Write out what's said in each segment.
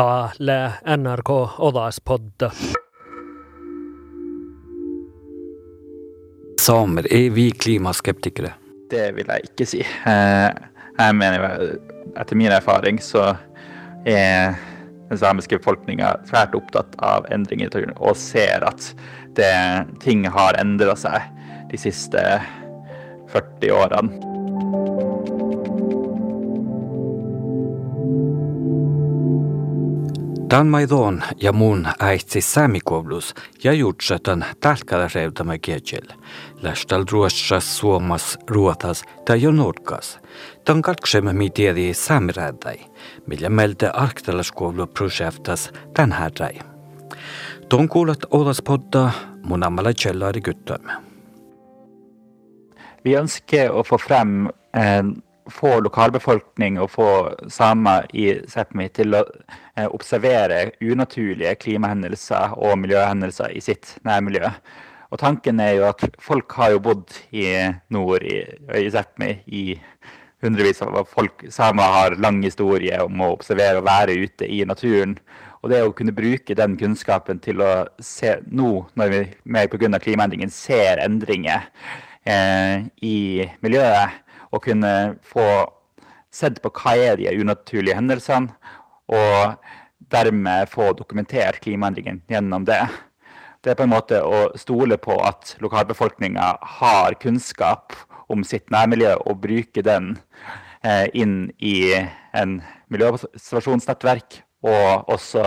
Tale NRK Odaspodda. Samer, er vi klimaskeptikere? Det vil jeg ikke si. Eh, jeg mener, etter min erfaring, så er den samiske befolkninga svært opptatt av endringer i naturen, og ser at det, ting har endra seg de siste 40 årene. Danmaidon ja mun äitsi saamikoulus ja jutsatan talkada reutama kiechel. Lästal ruossas suomas ruotas tai jo nurkas. Tan kalksemme mi tiedi saamirädäi, millä meiltä arktalaskoulu projektas tän hädäi. Ton kuulat olas podda mun ammalla kjellari gyttömme. Vi ønsker å få frem eh, få lokalbefolkning og få samer i Sápmi til å eh, observere unaturlige klimahendelser og miljøhendelser i sitt nærmiljø. Og tanken er jo at folk har jo bodd i nord i, i Sápmi i hundrevis av folk. Samer har lang historie om å observere og være ute i naturen. Og det å kunne bruke den kunnskapen til å se nå, når vi pga. klimaendringene ser endringer eh, i miljøet, og kunne få sett på hva er de unaturlige hendelsene, og dermed få dokumentert klimaendringen gjennom det. Det er på en måte å stole på at lokalbefolkninga har kunnskap om sitt nærmiljø, og bruke den eh, inn i en miljøobservasjonsnettverk, og også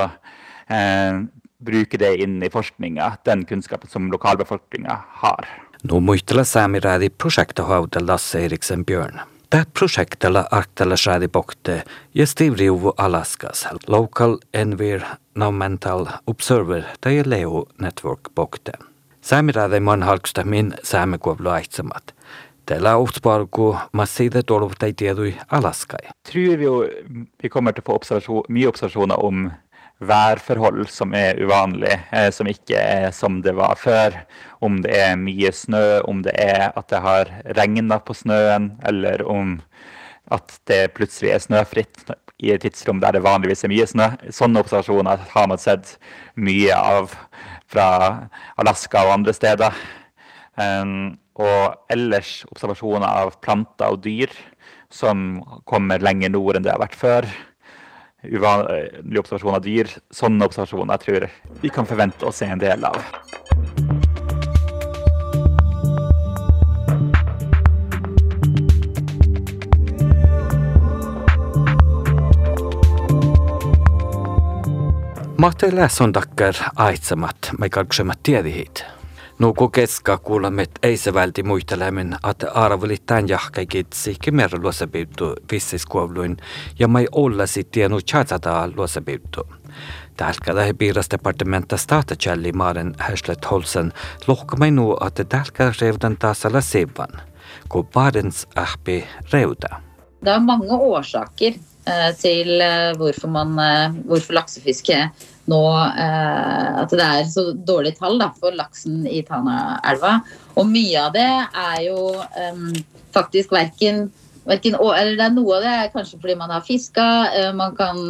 eh, bruke det inn i forskninga, den kunnskapen som lokalbefolkninga har. No muistella saamirädi projekta hauta Lasse Eriksen Björn. Tät projektilla arktella saadi bokte ja stivriuvu Alaskas Local Environmental Observer tai Leo Network bokte. Saamirädi man halksta min saamikuovlu aitsamat. Tällä utsparku massiive tolvtai tiedui Alaskai. Tror vi vi kommer å få observasjon, mye observasjoner om værforhold som er uvanlig, eh, som ikke er som det var før. Om det er mye snø, om det er at det har regna på snøen, eller om at det plutselig er snøfritt i et tidsrom der det vanligvis er mye snø. Sånne observasjoner har man sett mye av fra Alaska og andre steder. Og ellers observasjoner av planter og dyr som kommer lenger nord enn det har vært før uvanlige observasjoner av dyr. Sånne observasjoner tror jeg vi kan forvente å se en del av. Mahtele sondakkar aitsamat, mai kalksemat tiedihit. Nuku keska kuulemme, että ei se välti muistelemin, että arveli tämän jahkeikin jahkaikitsi kimerä luosepittu vissiskuvluin ja mai ollasi tienu tjatsataa luosepittu. Tälkällä he piiras departementa staatacälli maaren härslet holsen lohkamai nu, että tälkä reudan taasalla sivan, kun baarens ähpi reuda. Det er mange årsaker eh, til eh, hvorfor, man, eh, hvorfor laksefiske nå eh, at det er så dårlige tall da, for laksen i Tanaelva. Og mye av det er jo um, faktisk verken Verken, eller det er Noe av det er kanskje fordi man har fiska. Eh, man kan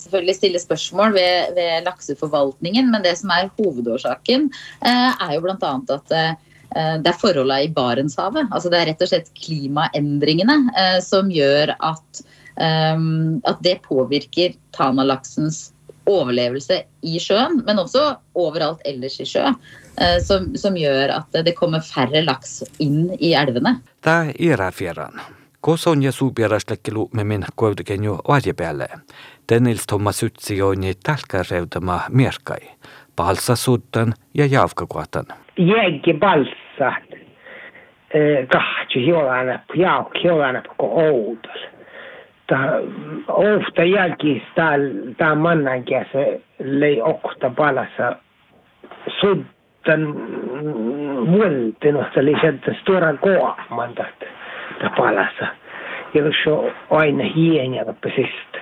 selvfølgelig stille spørsmål ved, ved, lakseforvaltningen, men det som er hovedårsaken, er jo bl.a. at det er forholdene i Barentshavet. Altså det er rett og slett klimaendringene som gjør at, at det påvirker Tanalaksens overlevelse i sjøen, men også overalt ellers i sjø. Eh, som, som gjør at det kommer færre laks inn i elvene. Det er fjæren. Koson ja suupierastekkelu med min koivdukenju arjepäälle. Tenils Thomas Ytsi joini tälkäreutama mierkai. Palsa suddan ja javkakuatan. Jäggi balsat. Eh, Kahtju hiolana, jauk hiolana på outolla ta ofta jälkis täällä tää mannankin se lei okta palassa suddan vuoltinut oli sieltä stora koaman ta palassa. Ja se aina hieniä sist.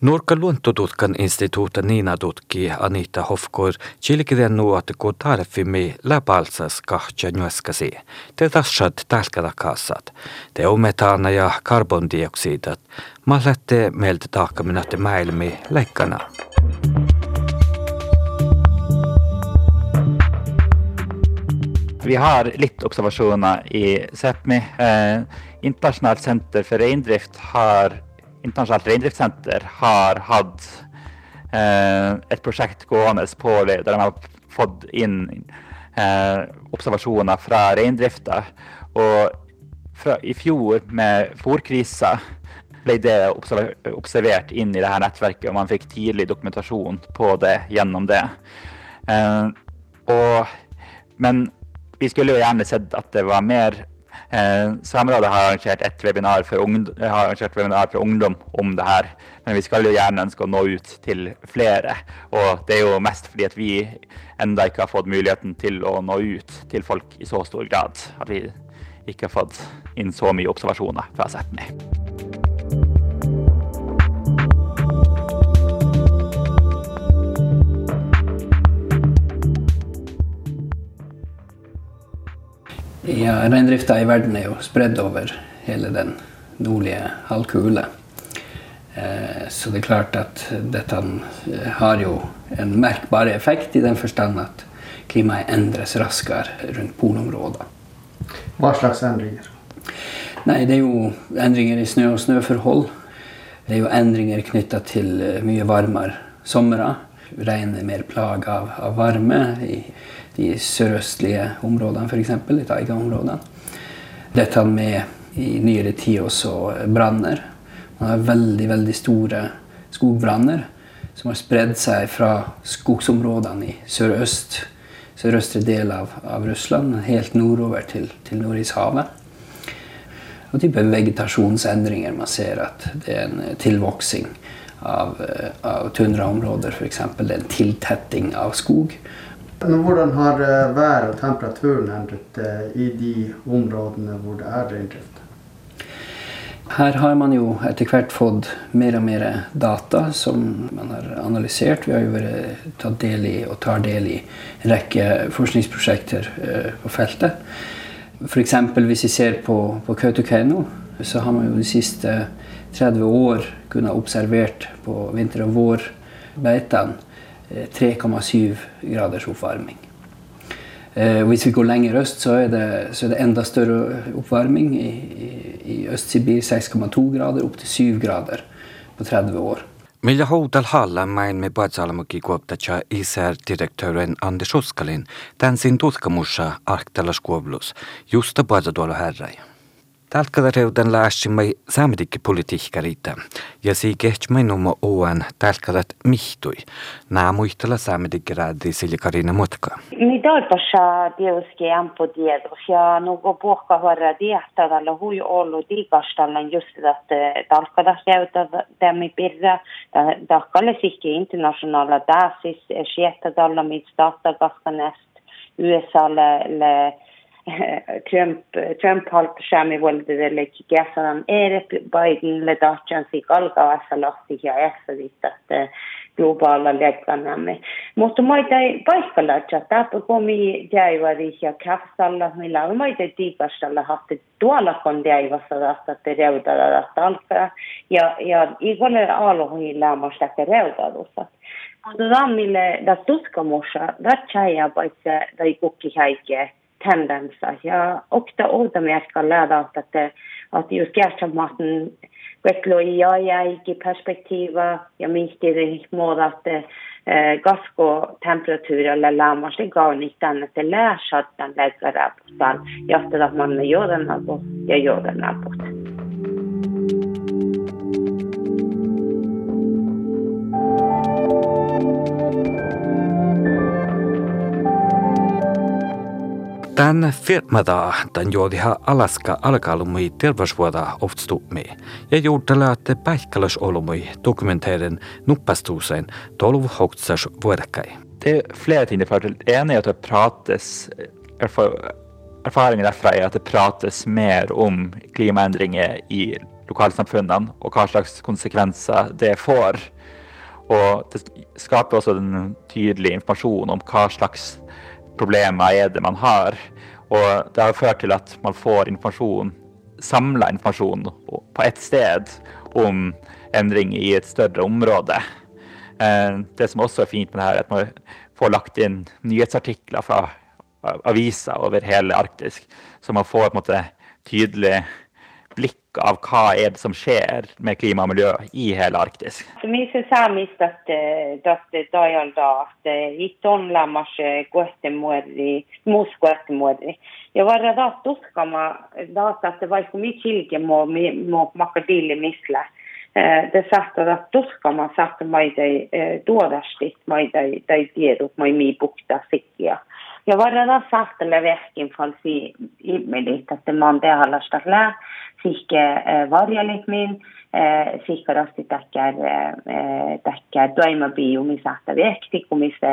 Norka luontotutkan instituutin Niina tutki Anita Hofkor chilkiden nuote kun tarfimi läpalsas kahtja nyöskäsi. Te tassat tälkätä kassat. Te ometaana ja karbondioksidat. Mä lähtee meiltä taakkaminatte mäilmi leikkana. Vi har litt observasjoner i Sápmi. Eh, Internasjonalt senter for reindrift har Internasjonalt reindriftssenter har hatt eh, et prosjekt gående på der de har fått inn eh, observasjoner fra reindrifta. Og fra, i fjor, med fòrkrisa, ble det observert inn i dette nettverket, og man fikk tidlig dokumentasjon på det gjennom det. Eh, og, men vi skulle jo gjerne sett at det var mer eh, Samerådet har arrangert et webinar for, webinar for ungdom om det her. Men vi skal jo gjerne ønske å nå ut til flere. Og det er jo mest fordi at vi enda ikke har fått muligheten til å nå ut til folk i så stor grad. At vi ikke har fått inn så mye observasjoner fra Sápmi. Ja, Reindrifta i verden er jo spredd over hele den nordlige halvkule. Eh, Så det er klart at dette eh, har jo en merkbar effekt i den forstand at klimaet endres raskere rundt polområder. Hva slags endringer? Nei, det er jo endringer i snø og snøforhold. Det er jo endringer knytta til eh, mye varmere somre. Regnet er mer plaga av, av varme i de sørøstlige områdene, f.eks. i taigaområdene. Dette med i nyere tid også branner. Man har veldig, veldig store skogbranner som har spredd seg fra skogsområdene i sørøst, sørøstre del av, av Russland, helt nordover til, til Nordishavet. Og type vegetasjonsendringer. Man ser at det er en tilvoksing av, eh, av tundraområder, f.eks. Det er en tiltetting av skog. Men hvordan har eh, været og temperaturen endret eh, i de områdene hvor det er reindrift? Her har man jo etter hvert fått mer og mer data som man har analysert. Vi har jo vært tatt del i og tar del i en rekke forskningsprosjekter eh, på feltet. F.eks. hvis vi ser på, på Kautokeino, så har man jo de siste 30 år kunnet observert på vinter- og vårbeitene eh, 3,7 graders oppvarming. Eh, hvis vi går lenger øst, så er det, så er det enda større oppvarming. I, i, i Øst-Sibir 6,2 grader, opp til 7 grader på 30 år. Millä houdal hallammain me Badsalmuki kuoptacha ICR-direktören Anders Oskalin tänsin tutkamussa Arktelas just justa Badsaduolo herrai. Talkalarevdan laassimai saamidikki politiikkarita, ja sii kehtsmai numma uan talkalat mihtui. Naamuihtala saamidikki raadi sili Karina Mutka. Mi dolpassa tiuski ampu tiedus, ja nuko puhka varra tiehtadalla hui ollu tiikastalla just tätä talkalas jäytä tämmi pirra, tahkalle sihki internationaala taasis, siehtadalla, mis tahtakasta nästä, USA-le, Trump, Trump halb shami wollte sellegi kiasadan erep Bidenile tahtsansi kalgavassa lahti ja ähsävittat globaalilla jätkannamme. Mutta maita ei paikalla, että tämä komi jäivari ja käfsalla, millä on maita tiikastalla hahti tuolla kun jäivassa tahtatte reudada talkaa ja, ja ikolle aloihin lämmöstä reudadussa. Mutta tämä, mille da tutkamussa, da tjäjä paitsi da ikukki häikeä, tendenser. Ja ofta återmärka lära att, det att just gärdsamaten Vetlo ja jäiki perspektiiva ja mihti muuta, että gasko at man gjør den että lääsät jeg gjør den manne jodenaput ja jodenaput. Tän firmada tän juodiha Alaska alkalumui terveysvuoda oftstumi ja juurdella että päihkäläs olumui dokumenteren nuppastuuseen tolv hoktsas vuodekkai. Det er flere ting det fører til. En er at det prates Erfaringen derfra er at det prates mer om klimaendringer i lokalsamfunnene, og hva slags konsekvenser det får Og det skaper også en tydelig informasjon om hva slags problemer er det man har. Og det har ført til at man får informasjon, samla informasjon på ett sted om endringer i et større område. Eh, det som også er fint med det her, er at man får lagt inn nyhetsartikler fra aviser over hele Arktis, så man får på en måte tydelig av hva er det som skjer med klima og miljø i hele Arktis. Missä synes tästä dajalta hiton lammas kuehtemmuori, muus kuehtemmuori. Ja varra tuskama taas, että vaikka mit hilke mo, mo makadille misle. Det saattaa taas tuskama saattaa maidai tuodasti maidai tai tiedot mai mii bukta sikkiä. Ja varra taas saattaa vehkin falsi ihmelit, että mä oon tehallasta lää. Sihke rasti täkkär, täkkär toimabiu, missä ahta vehti, kun missä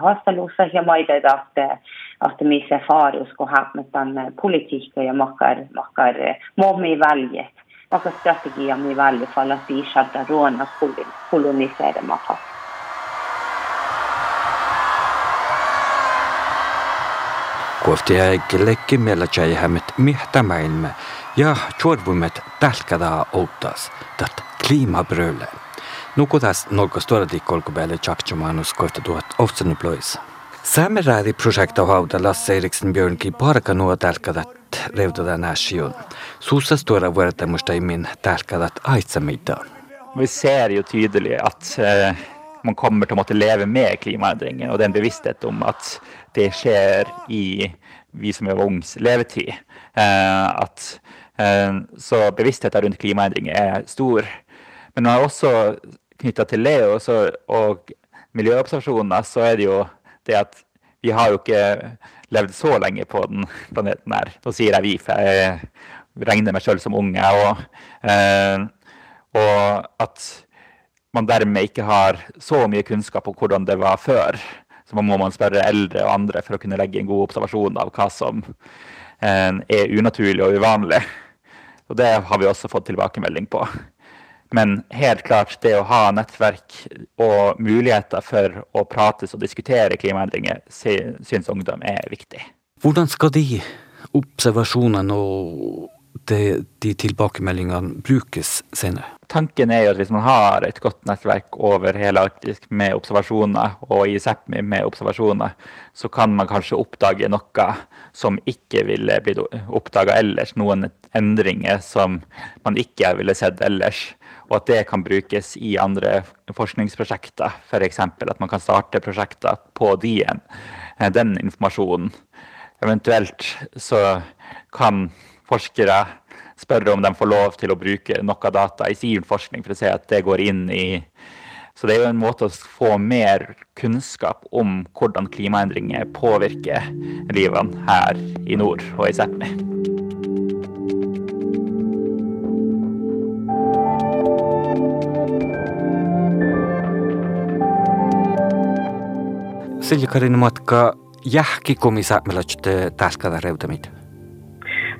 haastelussa ja maita, että, että missä faarus, kun hämmetän politiikka ja makkar, makkar muomi väljet. Makkar strategia mi väljet, för att vi skadda råna kolonisera Kuoftia kellekimellä tjejhemmet mihta maailma ja tjorvumet tälkada outtas tat klimabröle. Nukutas nolko storadi kolkubele tjakchumanus kohta tuhat oftsenuploissa. Sämerädi projekta hauta Lasse Eriksen Björnki parkanua tälkadat reutada näsjun. Sussa stora vuorettamusta imin tälkadat aitsamidaan. Vi ser ju tydligt att eh, man kommer att leva med klimatändringen och den bevisstheten om att det skjer i vi som er ungs levetid. Eh, at, eh, så bevisstheten rundt klimaendringer er stor. Men når jeg også knytta til Leo så, og miljøobservasjoner, så er det jo det at vi har jo ikke levd så lenge på den planeten her. Nå sier jeg vi, for jeg regner meg sjøl som unge. Og, eh, og at man dermed ikke har så mye kunnskap om hvordan det var før. Så må man spørre eldre og andre for å kunne legge en god observasjon av hva som eh, er unaturlig og uvanlig. Og det har vi også fått tilbakemelding på. Men helt klart, det å ha nettverk og muligheter for å prates og diskutere klimaendringer, syns ungdom er viktig. Hvordan skal de observasjonene og de, de tilbakemeldingene brukes senere? Tanken er jo at hvis man har et godt nettverk over hele Arktis med observasjoner, og i Sápmi med observasjoner, så kan man kanskje oppdage noe som ikke ville blitt oppdaga ellers. Noen endringer som man ikke ville sett ellers. Og at det kan brukes i andre forskningsprosjekter. F.eks. at man kan starte prosjekter på de, Den informasjonen. Eventuelt så kan forskere spørre om de får lov til å bruke noe data i sin forskning for å se at det går inn i Så det er jo en måte å få mer kunnskap om hvordan klimaendringer påvirker livene her i nord og i Sápmi. Silja Karina Matka, jähkikomi Sápmilat täskada reutamit?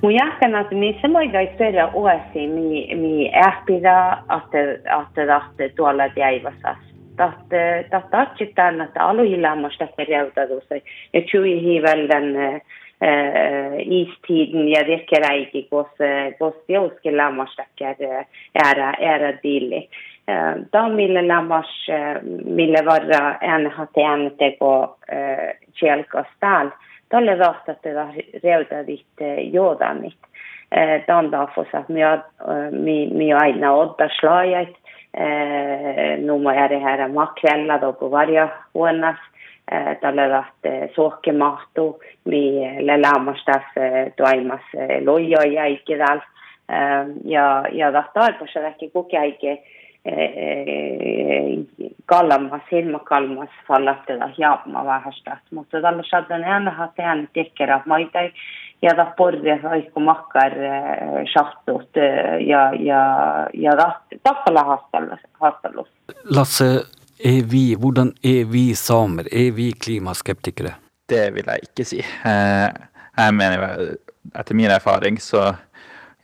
Mun Mujahtana, niin se moi kaitsella uosi, mi, mi ähpida, että ahte, ahte, tuolla jäiväsas. että tahte atsitaan, että aluhilaamasta perjautuussa. Ja tjui hiivälden istiden, ja virkar äiti, kos, kos jouskilaamasta ära, ära dilli. Da eh, mille lamas eh, mille varra en hatte en teko eh, kjelkastal. Uh, talle rahastab teda reeldavit joodamist. Eh, eh, ta on tahvusas müüa, müüa aina oddaslaajaid, eh, Numma järjeherra makrella toob varja uuennas, talle lähtee sohkemahtu, mille lämmastas toimas loioja ikka tal ja, ja tahta aeg, kus rääkida kogu aeg väkke kokeaike kalmas, silmakalmas fallatella jaapma vähästä. Mutta tällä saadaan aina hatea tekkärä maita ja da porre vaikka makkar shahtut ja, ja, ja takkala haastattelus. Lasse, er vi, hvordan er vi samer? Er vi klimaskeptikere? Det vil jeg ikke si. Jeg mener, etter min erfaring, så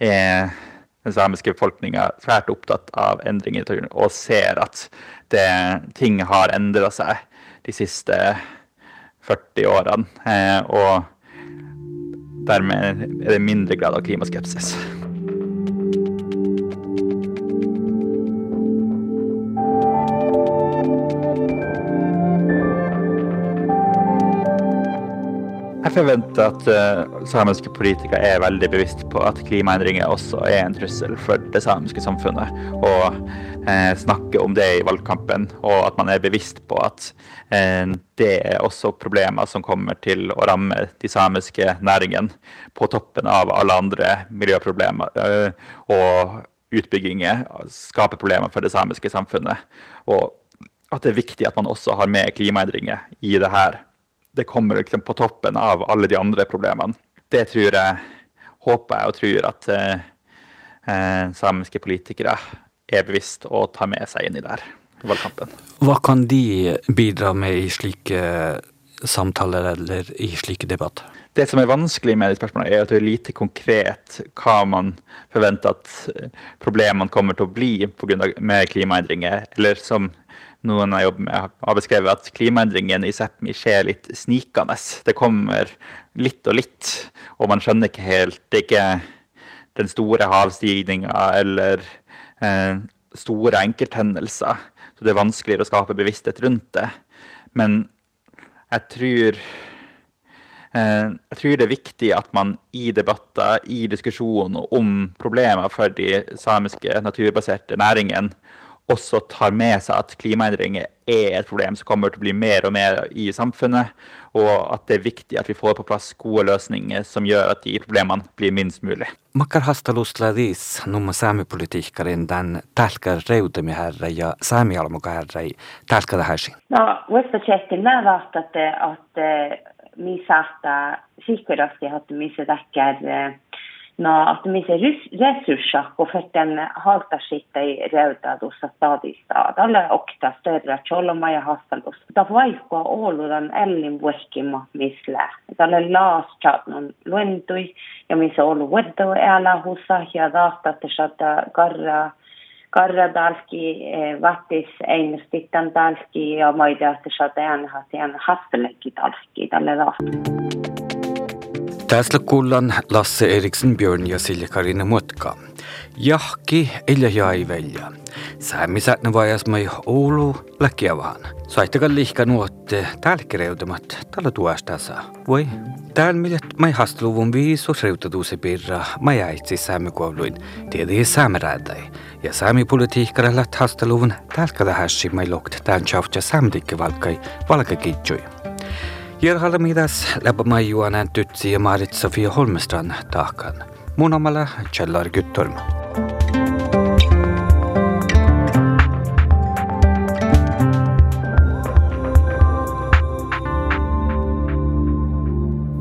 er den samiske befolkninga svært opptatt av endringer i naturen og ser at det, ting har endra seg de siste 40 årene. Eh, og dermed er det mindre grad av klimaskepsis. Jeg forventer at uh, samiske politikere er veldig bevisst på at klimaendringer også er en trussel for det samiske samfunnet. Og uh, snakker om det i valgkampen, og at man er bevisst på at uh, det er også problemer som kommer til å ramme de samiske næringene, på toppen av alle andre miljøproblemer og utbygginger skaper problemer for det samiske samfunnet. Og at det er viktig at man også har med klimaendringer i det her det kommer liksom på toppen av alle de andre problemene. Det tror jeg, håper jeg og tror at eh, eh, samiske politikere er bevisst å ta med seg inn i der valgkampen. Hva kan de bidra med i slike samtaler eller i slike debatter? Det som er vanskelig med de spørsmålene, er at det er lite konkret hva man forventer at problemene kommer til å bli på grunn av, med klimaendringer. Eller som noen jeg jobber med, har beskrevet at klimaendringene i Sápmi skjer litt snikende. Det kommer litt og litt, og man skjønner ikke helt. Det er ikke den store havstigninga eller eh, store enkelthendelser. Så det er vanskeligere å skape bevissthet rundt det. Men jeg tror eh, jeg tror det er viktig at man i debatter, i diskusjoner om problemer for de samiske naturbaserte næringene, også tar med seg at klimaendringer er et problem som kommer til å bli mer og mer i samfunnet, og at det er viktig at vi får på plass gode løsninger som gjør at de problemene blir minst mulig. Makar hastalusladis numma saamipolitiikkarin tämän tälkä reutemi herra ja saamialmuka herra tälkä tähäsi? No, vasta tjästi mä vahtatte, että mi saattaa sikkerasti, että missä No, että missä resurser kun sitten haltar sitten i reutetussa stadissa. Tällä okta stödra cholma ja hastalus. Tämä vaikka Oulun ellin vuosikimma missä. Tällä laas chatnon luentui ja missä Oulun vettä älä hussa ja taasta, että karraa Karradalski e, vattis einustittan talski ja maidaatte sateen hatien hastelekki talski tälle rahti. Täsla kuulan Lasse Erikson, Björn ja Silja-Karine Mutka. Jahki Elja jäi välja. Säämi saatne vajas mai Oulu läkiavaan. Saitakaan lihka nuotte tälkireudumat tällä tuostasa. Voi? Täällä millet mai hastluvun viisus reutatuuse pirra mai äitsi säämi kouluin tiedi säämerädäi. Ja säämi politiikkara lät hastluvun tälkädähässi mai lokt tämän tjautja säämtikki valkai valkakitsui järelmidäs läbi maju on antud siia Marit-Sofia Holmstrand tahkan. mu nomale Tšellar Küttorm.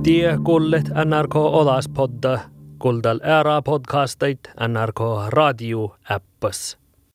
Tie kuulet NRK Olas podda, kuldal ära podcastit NRK raadio äppas